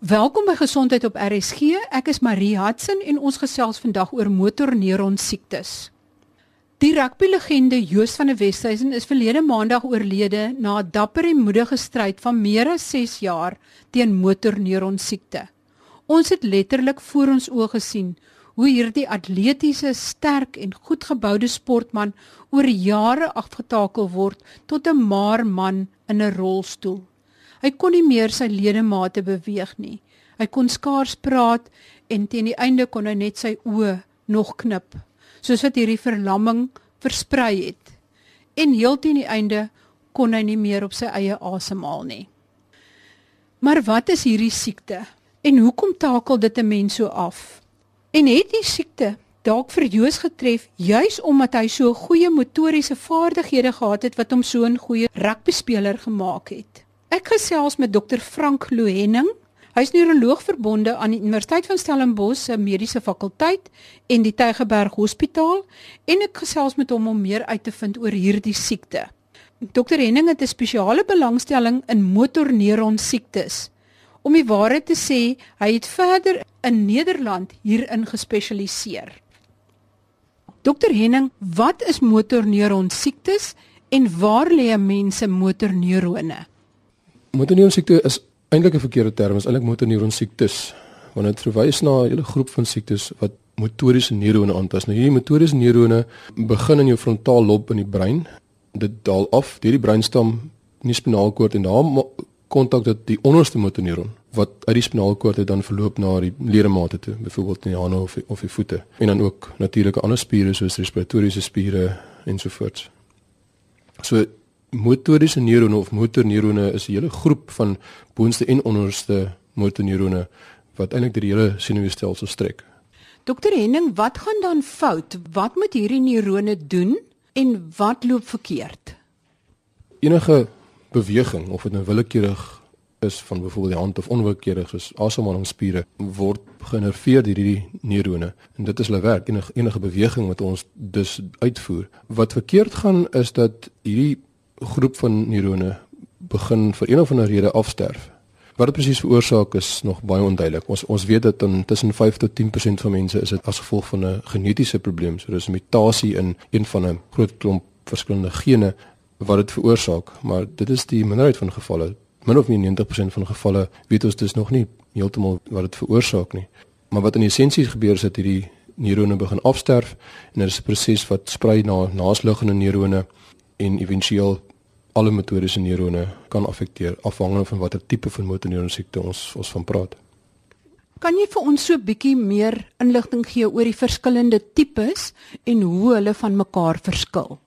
Welkom by Gesondheid op RSG. Ek is Marie Hudson en ons gesels vandag oor motorneuron siektes. Die rugbylegende Joos van der Westhuizen is verlede maandag oorlede na 'n dapper en moedige stryd van meer as 6 jaar teen motorneuron siekte. Ons het letterlik voor ons oë gesien hoe hierdie atletiese, sterk en goedgeboude sportman oor jare afgetakel word tot 'n maar man in 'n rolstoel. Hy kon nie meer sy ledemate beweeg nie. Hy kon skaars praat en teen die einde kon hy net sy oë nog knip, soos wat hierdie verlamming versprei het. En heel teen die einde kon hy nie meer op sy eie asemhaal nie. Maar wat is hierdie siekte? En hoekom takel dit 'n mens so af? En het die siekte dalk vir Joos getref juis omdat hy so goeie motoriese vaardighede gehad het wat hom so 'n goeie rugbyspeler gemaak het? Ek gesels met dokter Frank Lohenning. Hy's neuroloog verbonde aan die Universiteit van Stellenbosch se mediese fakulteit en die Tygerberg Hospitaal en ek gesels met hom om meer uit te vind oor hierdie siekte. Dokter Henning het 'n spesiale belangstelling in motorneuron siektes. Om die waarheid te sê, hy het verder in Nederland hierin gespesialiseer. Dokter Henning, wat is motorneuron siektes en waar lê mense motorneurone? Motorneuron siekte is eintlik 'n verkeerde term, is eintlik motorneuron siektes. Want dit verwys na 'n hele groep van siektes wat motoriese neurone aantas. Nou hierdie motoriese neurone begin in jou frontaal lob in die brein. Dit daal af deur die breinstam in die spinaalkoord en daar kontak dit die onderste motorneuron wat uit die spinaalkoord het dan verloop na die ledemate toe, byvoorbeeld in die hande of of die voete en dan ook natuurlike ander spiere soos respiratoriese spiere ensovoorts. So motoriese neurone of motorneurone is 'n hele groep van boonste en onderste motorneurone wat eintlik deur die hele senuweestelsel strek. Dokter Henning, wat gaan dan fout? Wat moet hierdie neurone doen en wat loop verkeerd? Enige beweging of dit nou willekeurig is van byvoorbeeld die hand of onwillekeurig soos asemhalingsspiere word genereer deur hierdie neurone en dit is hulle werk enige enige beweging wat ons dus uitvoer. Wat verkeerd gaan is dat hierdie groep van neurone begin vir een of ander rede afsterf. Wat dit presies veroorsaak is nog baie onduidelik. Ons ons weet dat dan tussen 5 tot 10% van mense is dit as gevolg van 'n genetiese probleem. So dis 'n mutasie in een van 'n groot klomp verskillende gene wat dit veroorsaak, maar dit is die minderheid van gevalle. Min of meer 90% van gevalle weet ons dus nog nie heeltemal wat dit veroorsaak nie. Maar wat in essensie gebeur is dat hierdie neurone begin afsterf en dit is 'n proses wat sprei na naasliggende neurone en éventueel alle motoriese neurone kan affekteer afhangende van watter tipe van motorneuron siekte ons ons van praat. Kan jy vir ons so 'n bietjie meer inligting gee oor die verskillende tipes en hoe hulle van mekaar verskil?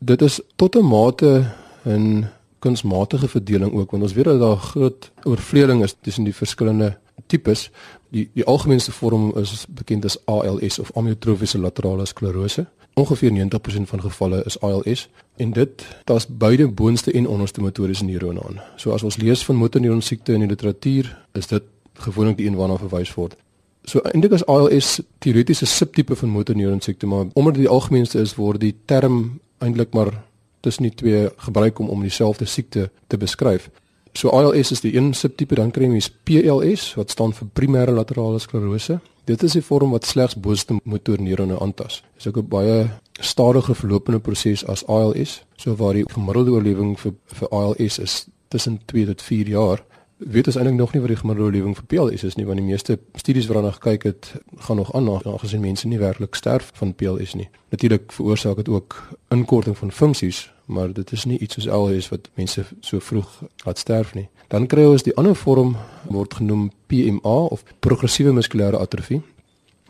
Dit is tot 'n mate 'n kunsmatige verdeling ook want ons weet dat daar groot oorvreding is tussen die verskillende tipes. Die die algemeenste vorm is bekend as ALS of amyotrofiese laterale sklerose. Ongeveer 90% van gevalle is ALS en dit tas beide boonste en onderste motoriese neurone aan. So as ons lees van motorneuron siekte in die literatuur, is dit gewoonlik die een waarna verwys word. So eintlik is ALS teoreties 'n subtipe van motorneuron siekte, maar omdat dit die algemeenste is, word die term eintlik maar tussen die twee gebruik om om dieselfde siekte te beskryf. So ALS is die een subtipe, dan kry jy PLS wat staan vir primêre laterale sklerose. Dit is 'n vorm wat slegs boonste motorneurone aantas. Dit is ook 'n baie stadiger verlopende proses as ALS, so waar die gemiddelde oorlewing vir vir ALS is tussen 2 tot 4 jaar. Weet ons eintlik nog nie wat die gemiddelde oorlewing vir PLS is nie, want die meeste studies waarna gekyk het, gaan nog aan aangesien mense nie werklik sterf van PLS nie. Natuurlik veroorsaak dit ook inkorting van funksies, maar dit is nie iets soos ALS wat mense so vroeg laat sterf nie. Dan kry ons die ander vorm word genoem PMA of progressiewe muskulêre atrofie.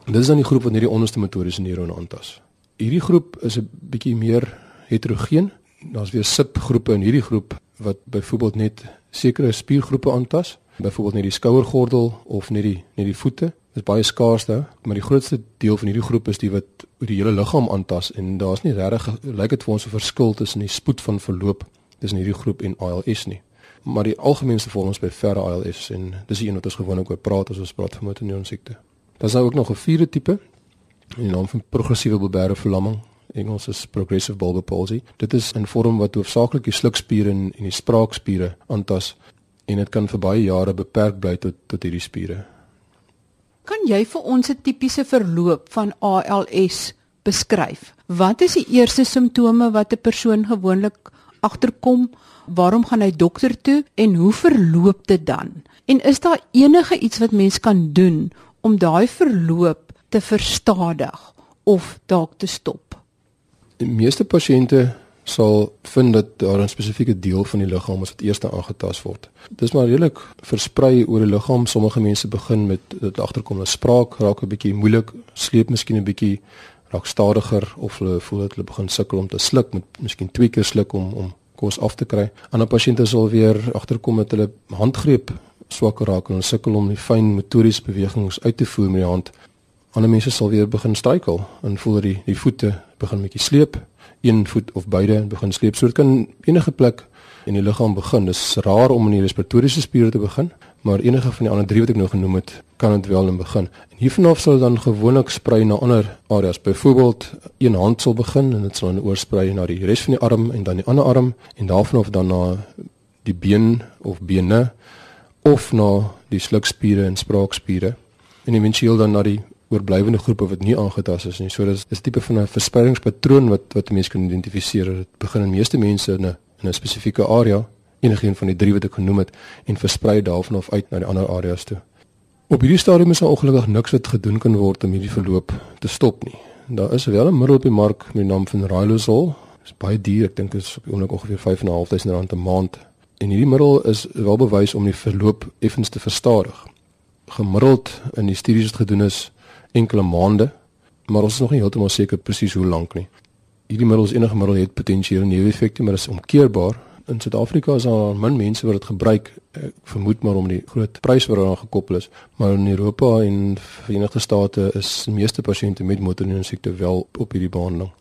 Dit is dan die groep wat hierdie onderste motoriese neurone aantas. Hierdie groep is 'n bietjie meer heterogeen. Daar's weer subgroepe in hierdie groep wat byvoorbeeld net sekere spiergroepe aantas, byvoorbeeld net die skouergordel of net die net die voete. Is baie skaars nou, maar die grootste deel van hierdie groep is die wat oor die hele liggaam aantas en daar's nie regtig lyk dit vir ons 'n verskil tussen die spoed van verloop tussen hierdie groep en ALS nie maar die algemeenste vorms by verre ALS en dis die een wat ons gewoonlik oor praat as ons praat van motorneuron siekte. Daar's nou ook nog 'n vierde tipe in die naam van progressiewe bulbêre verlamming. Engels is progressive bulbar palsy. Dit is 'n vorm wat hoofsaaklik die slukspiere en die spraakspiere aantas en dit kan vir baie jare beperk bly tot tot hierdie spiere. Kan jy vir ons 'n tipiese verloop van ALS beskryf? Wat is die eerste simptome wat 'n persoon gewoonlik agterkom? Waarom gaan hy dokter toe en hoe verloop dit dan? En is daar enige iets wat mens kan doen om daai verloop te verstadig of dalk te stop? Die meeste pasiënte sal vind dat daar 'n spesifieke deel van die liggaam is wat eers aangetast word. Dis maar redelik versprei oor die liggaam. Sommige mense begin met dit agterkom 'n spraak raak 'n bietjie moeilik, sleep miskien 'n bietjie raak stadiger of hulle voel dat hulle begin sukkel om te sluk, met miskien twee keer sluk om om kos af te kry. Ander pasiënte sal weer agterkom dat hulle handgreep swakker raak en sukkel om die fyn motoriese bewegings uit te voer met die hand. Ander mense sal weer begin struikel en voel dat die die voete begin 'n bietjie sleep een voet of beide begin sleep. So dit kan enige plek in die liggaam begin. Dis raar om in die respiratoriese spiere te begin, maar enige van die ander drie wat ek nou genoem het, kan dit wel in begin. En hiervanaf sal dit dan gewoonlik sprei na ander areas. Byvoorbeeld, een hand sal begin en dit sal dan oorsprei na die res van die arm en dan die ander arm en daarvan af dan na die been of bene of na die slukspiere en spraakspiere en eventueel dan na die oorblywende groepe wat nie aangetast is nie. So dis is 'n tipe van 'n verspreidingspatroon wat wat mense kan identifiseer. Dit begin in meeste mense in 'n in 'n spesifieke area, enige een van die drie wat ek genoem het en versprei daarvan af uit na die ander areas toe. Op hierdie stadium is daar ongelukkig niks wat gedoen kan word om hierdie verloop te stop nie. Daar is wel 'n middel op die mark met die naam van Riluzole. Dit is baie duur, ek dink dit is op die oomblik ongeveer 5.500 rand 'n maand. En hierdie middel is wel bewys om die verloop effens te verstadig. Gemiddeld in die studies wat gedoen is, enkele maande, maar ons is nog nie heeltemal seker presies hoe lank nie. Hierdie middels enige middel het potensiële neeweffekte, maar is omkeerbaar. In Suid-Afrika is daar min mense wat dit gebruik, ek vermoed maar om die groot prys wat daaraan gekoppel is, maar in Europa en Verenigde State is die meeste pasiënte met motorneurone siekte wel op hierdie behandeling.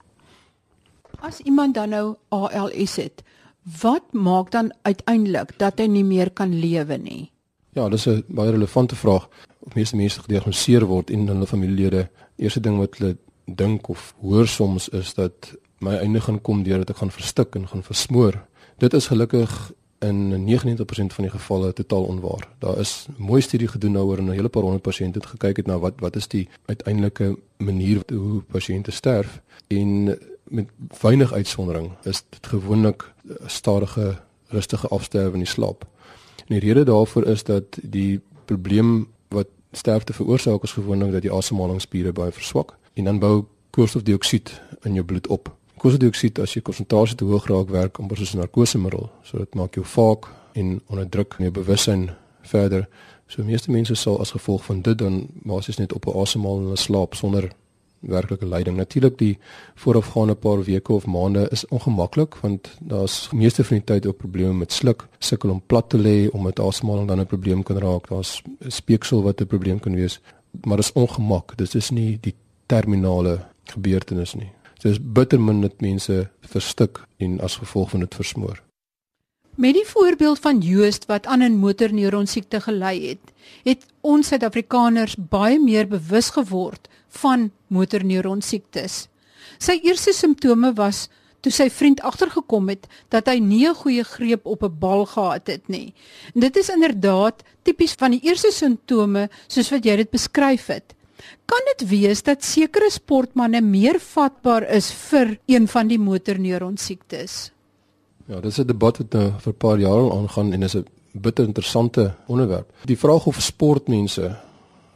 As iemand dan nou ALS het, wat maak dan uiteindelik dat hy nie meer kan lewe nie? Ja, dis 'n baie relevante vraag meeste mense gediagnoseer word en hulle familielede eerste ding wat hulle dink of hoor soms is dat my einde gaan kom deur dat ek gaan verstik en gaan versmoor. Dit is gelukkig in 99% van die gevalle totaal onwaar. Daar is mooi studie gedoen nou oor 'n hele paar honderd pasiënte het gekyk het na wat wat is die uiteindelike manier hoe pasiënte sterf en met weinig uitsondering is dit gewoonlik stadige rustige afsterwe in die slaap. En die rede daarvoor is dat die probleem sterfte veroorsaak is gewoonlik dat die asemhalingsspiere baie verswak en dan bou koolstofdioksied in jou bloed op. Koolstofdioksied as jy konsentrasie te hoog raak werk amper soos 'n narkosemiddel, so dit maak jou vaak en onderdruk jou bewussyn verder. So meeste mense sal as gevolg van dit dan basies net op 'n asemhaal en 'n slaap sonder werklike lyding. Natuurlik die voorafgaande paar weke of maande is ongemaklik want daar's meeste van die tyd ook probleme met sluk, sukkel om plat te lê om met asemhaling dan 'n probleem kan raak. Daar's speeksel wat 'n probleem kan wees, maar dit is ongemak. Dit is nie die terminale gebeurtenis nie. Dit is bitter min dat mense verstik en as gevolg van dit versmoor. Met die voorbeeld van Joost wat aan 'n motorneuron siekte gely het, het ons Suid-Afrikaners baie meer bewus geword van motorneuron siektes. Sy eerste simptome was toe sy vriend agtergekom het dat hy nie 'n goeie greep op 'n bal gehad het nie. En dit is inderdaad tipies van die eerste simptome soos wat jy dit beskryf het. Kan dit wees dat sekere sportmense meer vatbaar is vir een van die motorneuron siektes? Ja, dis 'n debat wat nou vir 'n paar jaar al aangaan en is 'n bitter interessante onderwerp. Die vraag of sportmense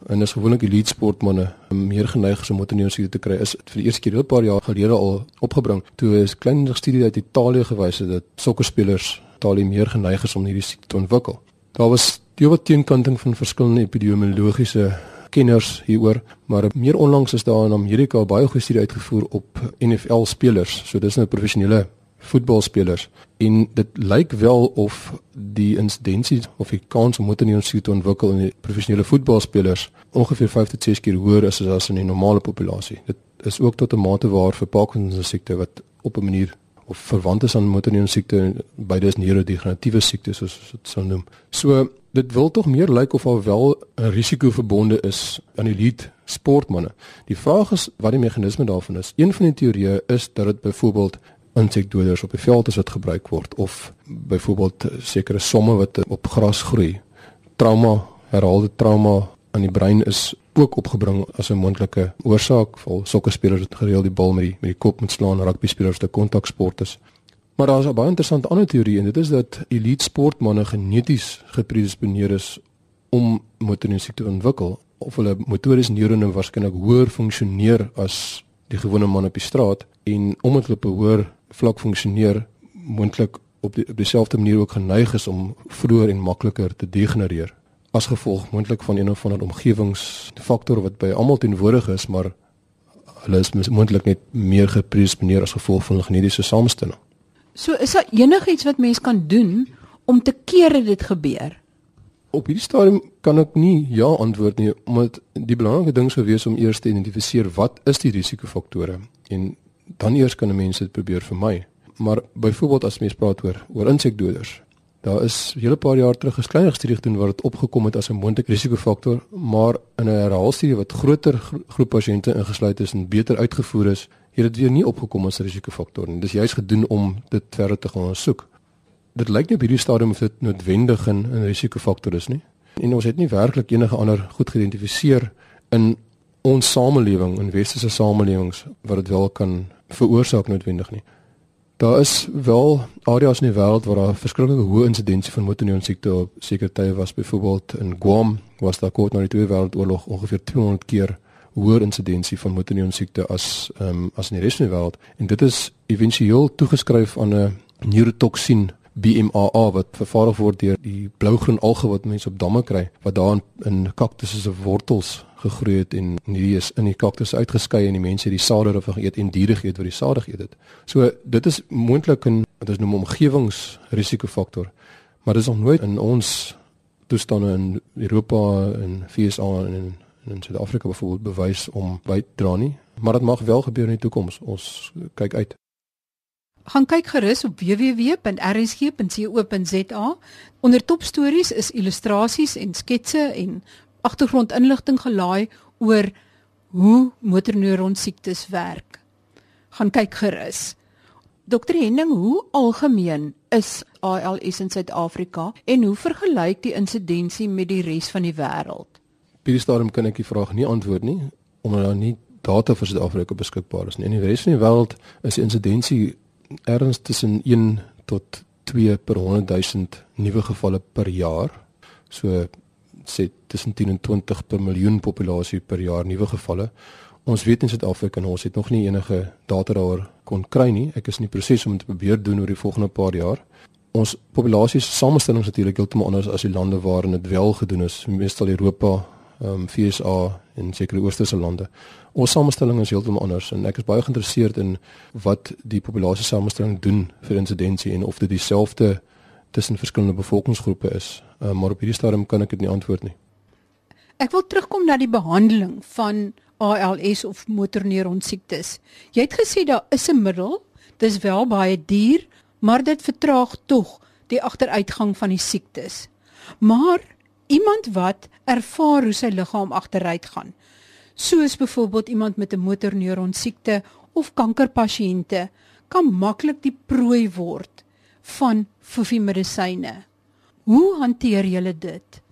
en is gewoonlik elite sportmense meer geneig is om motorneursiekte te kry is vir die eerste keer 'n paar jaar gelede al opgebring toe 'n klein studie uit Italië gewys het dat sokkerspelers Italië meer geneig is om hierdie siekte te ontwikkel. Daar was heelwat teenkanting van verskillende epidemiologiese kenners hieroor, maar meer onlangs is daar in Amerika baie goeie studie uitgevoer op NFL spelers. So dis nou professionele voetbalspelers en dit lyk wel of die insidensie of die kans om motorneuronsiekte te ontwikkel in die professionele voetbalspelers ongeveer 5 tot 6 keer hoër is as in die normale populasie. Dit is ook tot 'n mate waar vir Parkinson siekte wat op 'n manier of verwant is aan motorneuronsiekte, beide is neurodegeneratiewe siektes soos dit sou noem. So dit wil tog meer lyk of al wel 'n risiko verbonde is aan elite sportmense. Die vraag is wat die meganisme daarvan is. Een van die teorieë is dat dit byvoorbeeld insekdoders op die veld is wat gebruik word of byvoorbeeld sekere somme wat op gras groei. Trauma, herhaalde trauma aan die brein is ook opgebring as 'n moontlike oorsaak vir sokkerspelers wat gereeld die bal met die met die kop moet slaan, rugby spelers wat 'n kontaksport is. Maar daar is 'n baie interessante ander teorie en dit is dat elite sportmense geneties gepredisponeer is om siekte te ontwikkel of hulle motoriese neurone waarskynlik hoër funksioneer as die gewone man op die straat en omdat hulle op 'n hoër vlak funksioneer moontlik op die op dieselfde manier ook geneig is om vroeër en makliker te degenereer as gevolg moontlik van een of ander omgewingsfaktor wat by almal teenwoordig is maar hulle is moontlik net meer gepredisponeer as gevolg van 'n genetiese samestelling. So is daar enigiets wat mens kan doen om te keer dat dit gebeur? Op hierdie stadium kan ek nie ja antwoord nie omdat die belangrike ding sou wees om eers te identifiseer wat is die risikofaktore en dan eers kan 'n mens dit probeer vermy. Maar byvoorbeeld as mens praat oor oor insekdoders, daar is 'n hele paar jaar terug 'n kleiner studie gedoen waar dit opgekom het as 'n moontlike risikofaktor, maar in 'n herhaalstudie wat groter groep pasiënte ingesluit is en beter uitgevoer is, het dit weer nie opgekom as 'n risikofaktor nie. Dis juist gedoen om dit verder te gaan ondersoek. Dit lyk nie op hierdie stadium of dit noodwendig 'n risikofaktor is nie. En ons het nie werklik enige ander goed geïdentifiseer in ons samelewing in westerse samelewings wat dit wel kan veroorsaak noodwendig nie. Daar is wel areas in die wêreld waar daar verskriklike hoë insidensie van motorneurone siekte op sekere tye was. Byvoorbeeld in Guam was daar kort na die Tweede Wêreldoorlog ongeveer 200 keer hoër insidensie van motorneurone siekte as ehm um, as in die res van die wêreld. En dit is éventueel toegeskryf aan 'n neurotoksien BMAA wat vervaardig word deur die blougroen alge wat mense op damme kry wat daar in, in kaktusse se wortels gegroei het en hierdie is in die kaktus uitgeskei en die mense het die sade daarvan geëet en diere geëet wat die sade geëet het. So dit is moontlik 'n wat ons noem omgewingsrisikofaktor. Maar dit is nog nooit in ons toestande in Europa en VSA en in in Suid-Afrika byvoorbeeld bewys om by te dra nie, maar dit mag wel gebeur in die toekoms. Ons kyk uit. Gaan kyk gerus op www.rsg.co.za. Onder topstories is illustrasies en sketse en agtergrondinligting gelaai oor hoe motorneuron siektes werk. Gaan kyk gerus. Dr Henning, hoe algemeen is ALS in Suid-Afrika en hoe vergelyk die insidensie met die res van die wêreld? By die stadium kan ek die vraag nie antwoord nie omdat daar nie data vir Suid-Afrika beskikbaar is nie. In die res van die wêreld is die insidensie erns tussen 1 tot 2 per 100 000 nuwe gevalle per jaar. So sê tussen 10 en 20 per miljoen populasie per jaar nuwe gevalle. Ons weet in Suid-Afrika ons het nog nie enige data daaroor kon kry nie. Ek is in die proses om dit te probeer doen oor die volgende paar jaar. Ons populasie se samestelling is natuurlik heeltemal anders as die lande waarin dit wel gedoen is, meestal Europa, ehm um, FSA en sekere oosterse lande. Ons samestelling is heeltemal anders en ek is baie geïnteresseerd in wat die populasie samestelling doen vir insidensie en of dit dieselfde tussen verskillende bevolkingsgroepe is. Uh, maar op hierdie stadium kan ek dit nie antwoord nie. Ek wil terugkom na die behandeling van ALS of motorneuron siektes. Jy het gesê daar is 'n middel, dis wel baie duur, maar dit vertraag tog die agteruitgang van die siektes. Maar iemand wat ervaar hoe sy liggaam agteruit gaan, soos byvoorbeeld iemand met 'n motorneuron siekte of kankerpasiënte, kan maklik die prooi word van fofie medisyne. Hoe hanteer julle dit?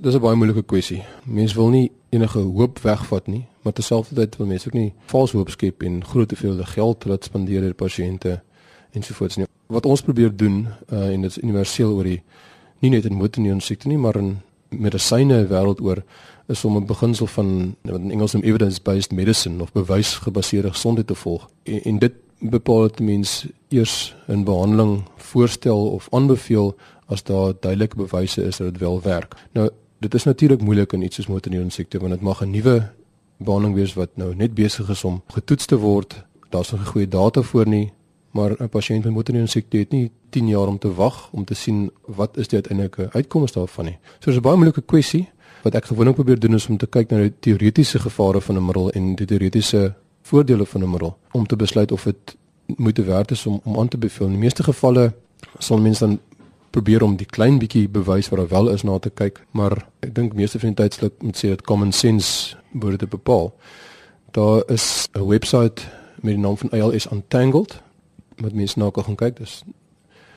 Dis 'n baie moeilike kwessie. Mense wil nie enige hoop wegvat nie, maar terselfdertyd wil mense ook nie vals hoop skep en groot te veel geld laat spandeer aan pasiënte ensovoorts nie. Wat ons probeer doen uh, en dit is universeel oor die nie net in motorneurone siekte nie, maar in medisyne wêreldoor is om 'n beginsel van wat in Engels noem evidence based medicine of bewysgebaseerde gesondheid te volg. En, en dit bepaal dit mens eers 'n behandeling voorstel of aanbeveel as daar duidelike bewyse is dat dit wel werk. Nou dit is natuurlik moeilik in iets soos motorneurone siekte want dit mag 'n nuwe behandeling wees wat nou net besig is om getoets te word. Daar's nog goeie data voor nie, maar 'n pasiënt met motorneurone siekte het nie 10 jaar om te wag om te sien wat is die uiteindelike uitkomste daarvan nie. So dis 'n baie moeilike kwessie wat ek gewoonlik probeer doen is om te kyk na die teoretiese gevare van 'n middel en die teoretiese voordele van 'n middel om te besluit of dit moet werd is om om aan te beveel. In die meeste gevalle sal mense dan probeer om die klein bietjie bewys wat daar wel is na te kyk, maar ek dink meeste van die tyd sal ek moet sê dat common sense word dit bepaal. Daar is 'n webwerf met die naam van ALS Untangled wat mense na kan gaan kyk. Dis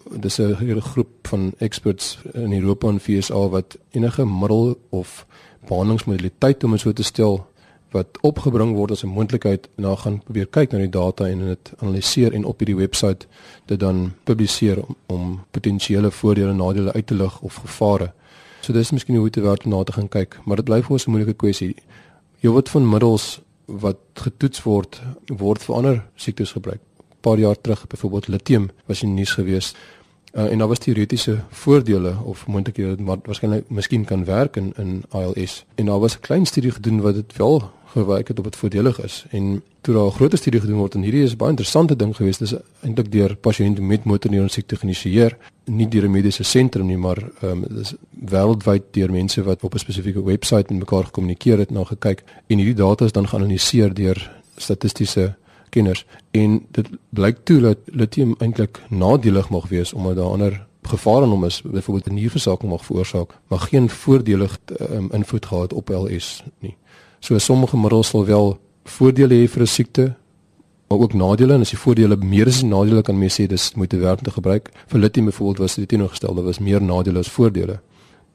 dis 'n hele groep van experts in Europa en VSA wat enige middel of behandelingsmodaliteit om dit so te stel wat opgebring word as 'n moontlikheid na gaan probeer kyk na die data en dit analiseer en op hierdie webwerf dit dan publiseer om, om potensiële voordele en nadele uit te lig of gevare. So dis miskien hoe te werk na te gaan kyk, maar dit bly vir ons 'n moeilike kwessie. Jy word van middels wat getoets word word vir ander siektes gebruik. 'n Paar jaar terug byvoorbeeld lithium was in nuus geweest Uh, en daar was teoretiese voordele of moontlikhede dit waarskynlik miskien kan werk in in ALS. En daar was 'n klein studie gedoen wat dit wel gewys het op dit voordelig is. En toe daar 'n groter studie gedoen word en hierdie is baie interessante ding geweest. Dis eintlik deur pasiënte met motorneuron siekte geïnisieer, nie deur 'n mediese sentrum nie, maar ehm um, dis wêreldwyd deur mense wat op 'n spesifieke webwerf met mekaar gekommunikeer het, na gekyk en hierdie data is dan geanaliseer deur statistiese kenners en dit blyk toe dat lithium eintlik nadelig mag wees omdat daar ander gevare in hom is, byvoorbeeld 'n nierversaking mag veroorsaak, maar geen voordelig um, invloed gehad op LS nie. So sommige middels sal wel voordele hê vir 'n siekte, maar ook nadele en as die voordele meer as die nadele kan mense sê dis moet werk te gebruik. Vir lithium byvoorbeeld was dit teenoorgestelde, was meer nadele as voordele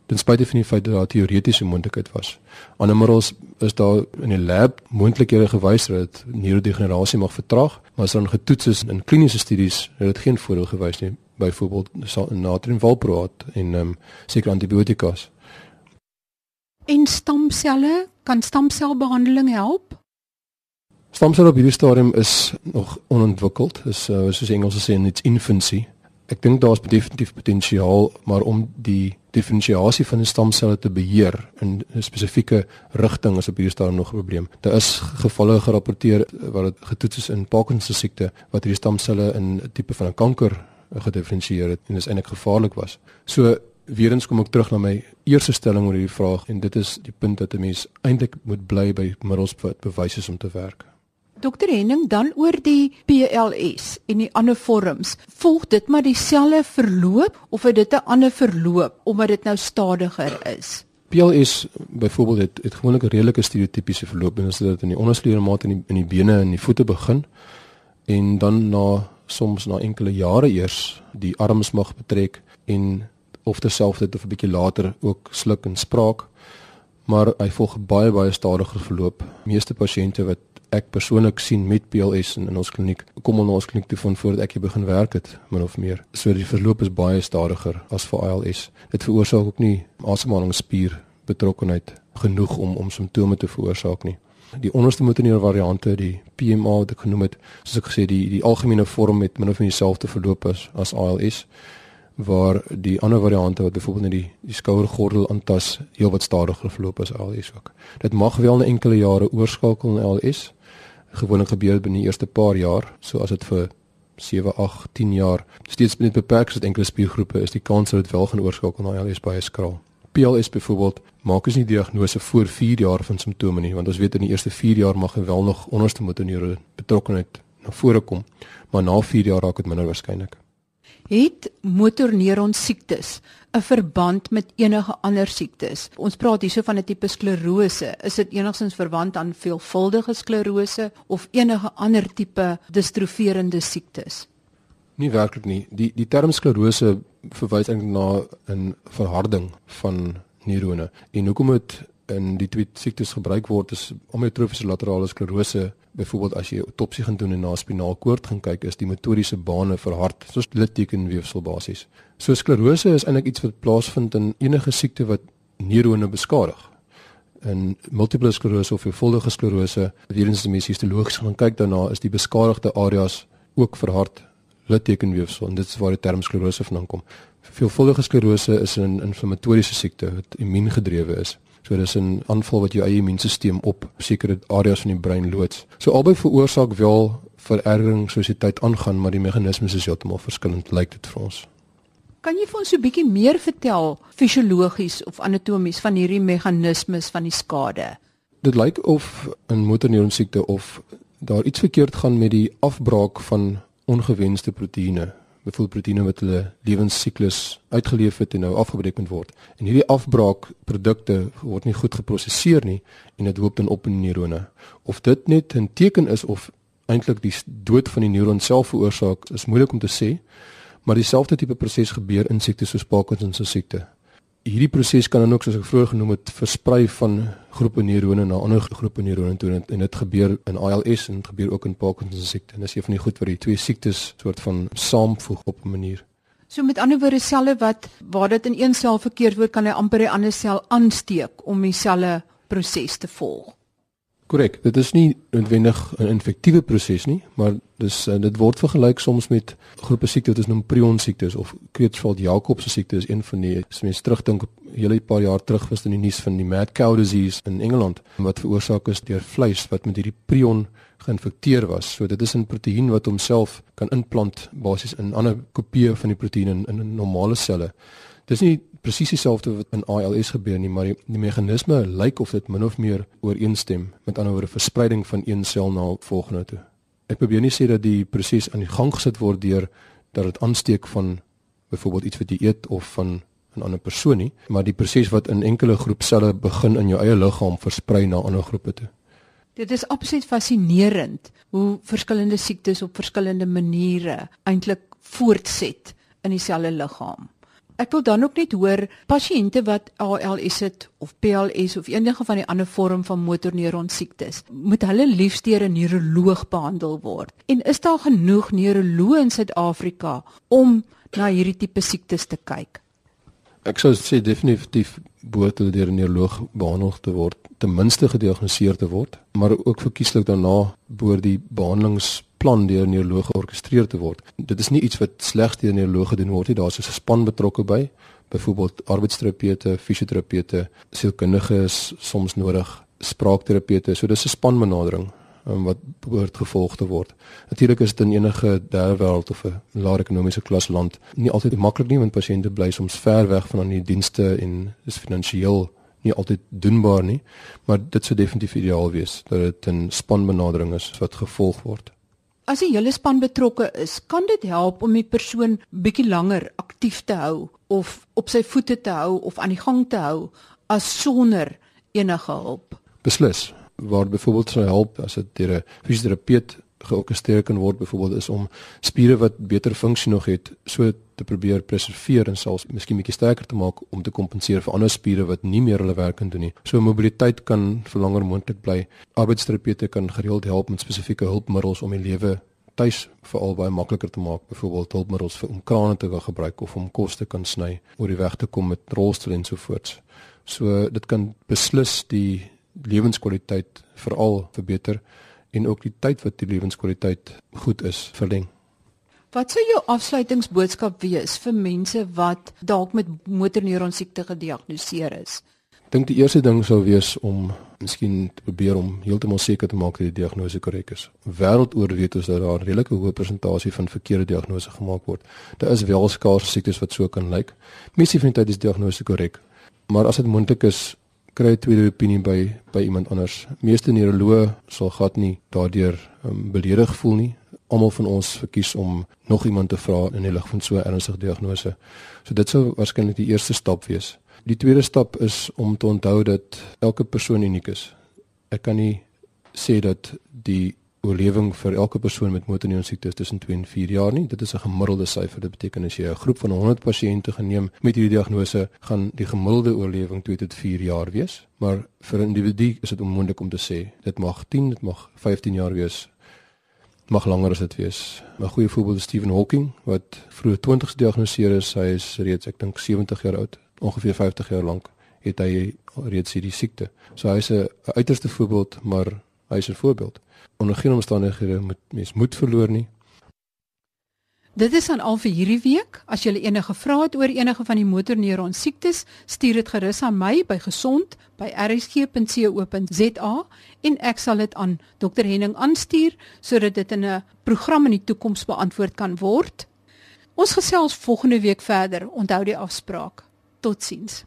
ten spyte van die feit dat daar teoretiese moontlikheid was. Andermals is daar in die lab moontlikhede gewys dat neurodegenerasie mag vertraag, maar as dan getoets is in kliniese studies, het dit geen voordeel gewys nie, byvoorbeeld natriumvalproat en ehm um, sekere antibiotikas. En stamselle, kan stamselbehandeling help? Stamselle op hierdie stadium is nog onontwikkeld. Dis uh, soos Engels sê in its infancy. Ek dink daar's definitief potensiaal, maar om die diferensiasie van die stamselle te beheer in 'n spesifieke rigting is op hierdie stadium nog 'n probleem. Daar is gevalle gerapporteer waar dit getoets is in Parkinson siekte wat hierdie stamselle in 'n tipe van 'n kanker gediferensieer het en dit is eintlik gevaarlik was. So weer eens kom ek terug na my eerste stelling oor hierdie vraag en dit is die punt dat 'n mens eintlik moet bly by middels wat bewys is om te werk. Dokter Henning dan oor die PLS en die ander vorms. Volg dit maar dieselfde verloop of het dit 'n ander verloop omdat dit nou stadiger is? PLS byvoorbeeld het, het gewoonlik 'n redelike stereotypiese verloop en dit is dat in die ondersleutelmaat in die in die bene en die voete begin en dan na soms na enkele jare eers die arms mag betrek en of terselfdertyd of 'n bietjie later ook sluk en spraak maar hy volg baie baie stadiger verloop. Meeste pasiënte wat ek persoonlik sien met PLS in, in ons kliniek kom al na ons kliniek toe van voordat ek hier begin werk het min of meer. So die verloop is baie stadiger as vir ALS. Dit veroorsaak ook nie asemhalingsspier betrokkenheid genoeg om om simptome te veroorsaak nie. Die onderste motorneure variante, die PMA wat ek genoem het, soos ek gesê die die algemene vorm met min of meer dieselfde verloop as as ALS waar die ander variante wat byvoorbeeld net die die skouergordel aantas heel wat stadiger verloop as ALS ook. Dit mag wel 'n enkele jare oorskakel na ALS, gewoonlik gebeur binne die eerste paar jaar, so as dit vir 7, 8, 10 jaar steeds binne beperk is tot enkele spiergroepe is die kans dat dit wel gaan oorskakel na ALS baie skraal. PLS byvoorbeeld maak ons nie diagnose voor 4 jaar van simptome nie, want ons weet in die eerste 4 jaar mag wel nog onderste motorneure betrokkenheid na vore kom, maar na 4 jaar raak dit minder waarskynlik. Het motorneuron siektes 'n verband met enige ander siektes. Ons praat hierso van 'n tipe sklerose. Is dit enigstens verwant aan veelvuldige sklerose of enige ander tipe distroferende siektes? Nie werklik nie. Die die term sklerose verwys eintlik na 'n verharding van neurone. En hoekom dit in die twee siektes gebruik word is amyotrofiese laterale sklerose byvoorbeeld as jy autopsie gaan doen en na spinaalkoord gaan kyk is die motoriese bane verhard soos littekenweefsel basies. So sklerose is eintlik iets wat plaasvind in enige siekte wat neurone beskadig. In multiple sklerose of veelvuldige sklerose, weer eens die mense histologies gaan kyk daarna is die beskadigde areas ook verhard littekenweefsel en dit is waar die term sklerose vandaan kom. Veelvuldige sklerose is 'n inflammatoriese siekte wat immuungedrewe is. So dis 'n aanval wat jou eie immuunstelsel op sekere areas van die brein loods. So albei veroorsaak wel verergering soos die tyd aangaan, maar die meganismes is heeltemal verskillend, lyk dit vir ons. Kan jy vir ons 'n bietjie meer vertel fisiologies of anatomies van hierdie meganismes van die skade? Dit lyk of 'n motorneuron siekte of daar iets verkeerd gaan met die afbraak van ongewenste proteïene byvoorbeeld proteïene wat hulle lewensiklus uitgeleef het en nou afgebreek moet word. En hierdie afbraakprodukte word nie goed geprosesseer nie en dit loop dan op in neurone. Of dit net 'n teken is of eintlik die dood van die neuron self veroorsaak, is moeilik om te sê, maar dieselfde tipe proses gebeur in siektes soos Parkinson se siekte hierdie proses kan dan ook soos ek vroeër genoem het versprei van groepe neurone na ander groepe neurone toe en dit gebeur in ALS en dit gebeur ook in Parkinson se siekte. En dis een van die goed wat die twee siektes soort van saamvoeg op 'n manier. So met ander woorde selle wat waar dit in een sel verkeerd word kan hy amper 'n ander sel aansteek om dieselfde proses te volg. Korrek. Dit is nie noodwendig 'n infektiewe proses nie, maar dis uh, dit word vergelyk soms met groepe siektes wat ons noem prion siektes of Creutzfeldt-Jakob se siekte is een van die as mens terugdink hele paar jaar terug was in die nuus van die mad cow disease in Engeland wat veroorsaak is deur vleis wat met hierdie prion geïnfekteer was. So dit is 'n proteïen wat homself kan inplant basies in ander kopieë van die proteïen in, in normale selle. Dis nie presies dieselfde wat in ALS gebeur nie, maar die, die meganisme lyk of dit min of meer ooreenstem met ander woorde verspreiding van een sel na volgende toe. Ek probeer nie sê dat die proses aan die gang gesit word deur dat dit aansteek van byvoorbeeld iets wat jy eet of van 'n ander persoon nie, maar die proses wat in enkele groep selle begin in jou eie liggaam versprei na ander groepe toe. Dit is absoluut fascinerend hoe verskillende siektes op verskillende maniere eintlik voortset in dieselfde liggaam. Ek wil dan ook net hoor pasiënte wat ALS het of PLS of enige van die ander vorm van motorneuron siektes, moet hulle liefs deur 'n neuroloog behandel word. En is daar genoeg neuroloë in Suid-Afrika om na hierdie tipe siektes te kyk? Ek sou sê definitief behoort hulle deur 'n neuroloog behandel te word, ten minste gediagnoseer te word, maar ook verkieslik daarna behoort die behandelings plan deur 'n neuroloog georkestreer te word. Dit is nie iets wat slegs deur 'n neuroloog gedoen word nie. Daar's 'n span betrokke by, byvoorbeeld arbeidsterapeute, fisioterapeute, sielkundiges, soms nodig spraakterapeute. So dis 'n spanbenadering um, wat behoort gevolg te word. Natuurlik is dit in enige derde wêreld of 'n lae ekonomiese klas land nie altyd maklik nie want pasiënte bly soms ver weg van aan die dienste en is finansiëel nie altyd doenbaar nie, maar dit sou definitief ideaal wees dat dit 'n spanbenadering is wat gevolg word. As die hele span betrokke is, kan dit help om die persoon bietjie langer aktief te hou of op sy voete te hou of aan die gang te hou as sonder enige hulp. Beslis. Waar byvoorbeeld sou help as dit deur 'n fisioterapeut georkestreer kan word byvoorbeeld is om spiere wat beter funksie nog het so te probeer preserveer en selfs miskien bietjie sterker te maak om te kompenseer vir ander spiere wat nie meer hulle werk kan doen nie. So mobiliteit kan vir langer moontlik bly. Arbeidsterapeute kan gereeld help met spesifieke hulpmiddels om die lewe tuis veral baie makliker te maak, byvoorbeeld hulpmiddels vir om krane te kan gebruik of om kos te kan sny oor die weg te kom met rolstoel en so voort. So dit kan beslis die lewenskwaliteit veral verbeter en ook die tyd wat die lewenskwaliteit goed is verleng. Wat sou jou afsluitingsboodskap wees vir mense wat dalk met motorneuron siekte gediagnoseer is? Ek dink die eerste ding sou wees om miskien te probeer om heeltemal seker te maak dat die diagnose korrek is. Wêreldoor weet ons dat daar 'n redelike hoë persentasie van verkeerde diagnose gemaak word. Daar is wel skaars siektes wat so kan lyk. Meeste van die tyd is diagnose korrek. Maar as dit moontlik is, kry 'n tweede opinie by by iemand anders. Meeste neuroloë sal gat nie daardeur um, beledig voel nie. Almal van ons verkies om nog iemand te vra in die lig van so 'n ernstige diagnose. So dit sou waarskynlik die eerste stap wees. Die tweede stap is om te onthou dat elke persoon uniek is. Ek kan nie sê dat die oorlewing vir elke persoon met motorneurone siekte is tussen 2 en 4 jaar nie. Dit is 'n gemiddelde syfer. Dit beteken as jy 'n groep van 100 pasiënte geneem met hierdie diagnose, gaan die gemiddelde oorlewing 2 tot 4 jaar wees. Maar vir 'n individu is dit onmoontlik om te sê. Dit mag 10, dit mag 15 jaar wees. Mag langer as dit wees. 'n Goeie voorbeeld is Stephen Hawking wat vroeg 20 gediagnoseer is. Hy is reeds ek dink 70 jaar oud, ongeveer 50 jaar lank het hy reeds hierdie siekte. So hy's 'n uiterste voorbeeld, maar hy's 'n voorbeeld onder geen omstandighede moet mens moed verloor nie. Dit is aan al vir hierdie week. As jy enige vrae het oor enige van die motorneuron siektes, stuur dit gerus aan my by gesond@rsg.co.za en ek sal dit aan Dr Henning aanstuur sodat dit in 'n program in die toekoms beantwoord kan word. Ons gesels volgende week verder. Onthou die afspraak. Totsiens.